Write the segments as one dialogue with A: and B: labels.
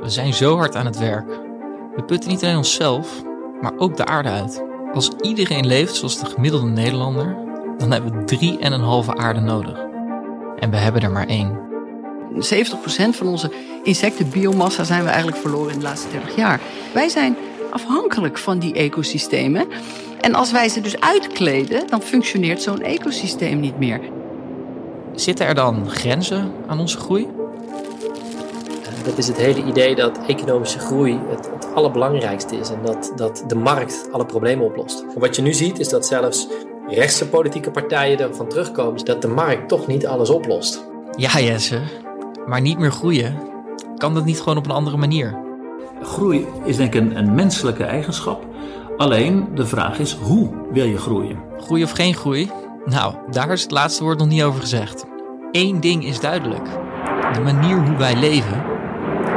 A: We zijn zo hard aan het werk. We putten niet alleen onszelf, maar ook de aarde uit. Als iedereen leeft zoals de gemiddelde Nederlander, dan hebben we drie en een halve aarde nodig. En we hebben er maar één.
B: 70% van onze insectenbiomassa zijn we eigenlijk verloren in de laatste 30 jaar. Wij zijn afhankelijk van die ecosystemen. En als wij ze dus uitkleden, dan functioneert zo'n ecosysteem niet meer.
A: Zitten er dan grenzen aan onze groei?
C: Dat is het hele idee dat economische groei het, het allerbelangrijkste is en dat, dat de markt alle problemen oplost. Wat je nu ziet is dat zelfs rechtse politieke partijen ervan terugkomen dat de markt toch niet alles oplost.
A: Ja, Jesse, maar niet meer groeien. Kan dat niet gewoon op een andere manier?
D: Groei is denk ik een, een menselijke eigenschap. Alleen de vraag is hoe wil je groeien?
A: Groei of geen groei? Nou, daar is het laatste woord nog niet over gezegd. Eén ding is duidelijk. De manier hoe wij leven,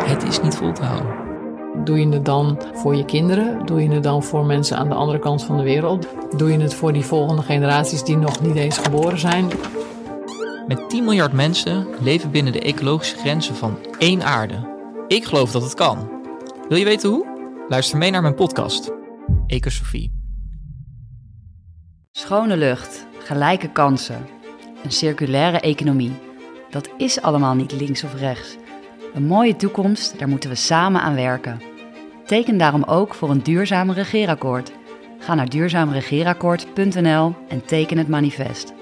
A: het is niet vol te houden.
E: Doe je het dan voor je kinderen? Doe je het dan voor mensen aan de andere kant van de wereld? Doe je het voor die volgende generaties die nog niet eens geboren zijn?
A: Met 10 miljard mensen leven binnen de ecologische grenzen van één aarde. Ik geloof dat het kan. Wil je weten hoe? Luister mee naar mijn podcast, Ecosofie.
F: Schone lucht, gelijke kansen, een circulaire economie. Dat is allemaal niet links of rechts. Een mooie toekomst, daar moeten we samen aan werken. Teken daarom ook voor een duurzaam regeerakkoord. Ga naar duurzaamregeerakkoord.nl en teken het manifest.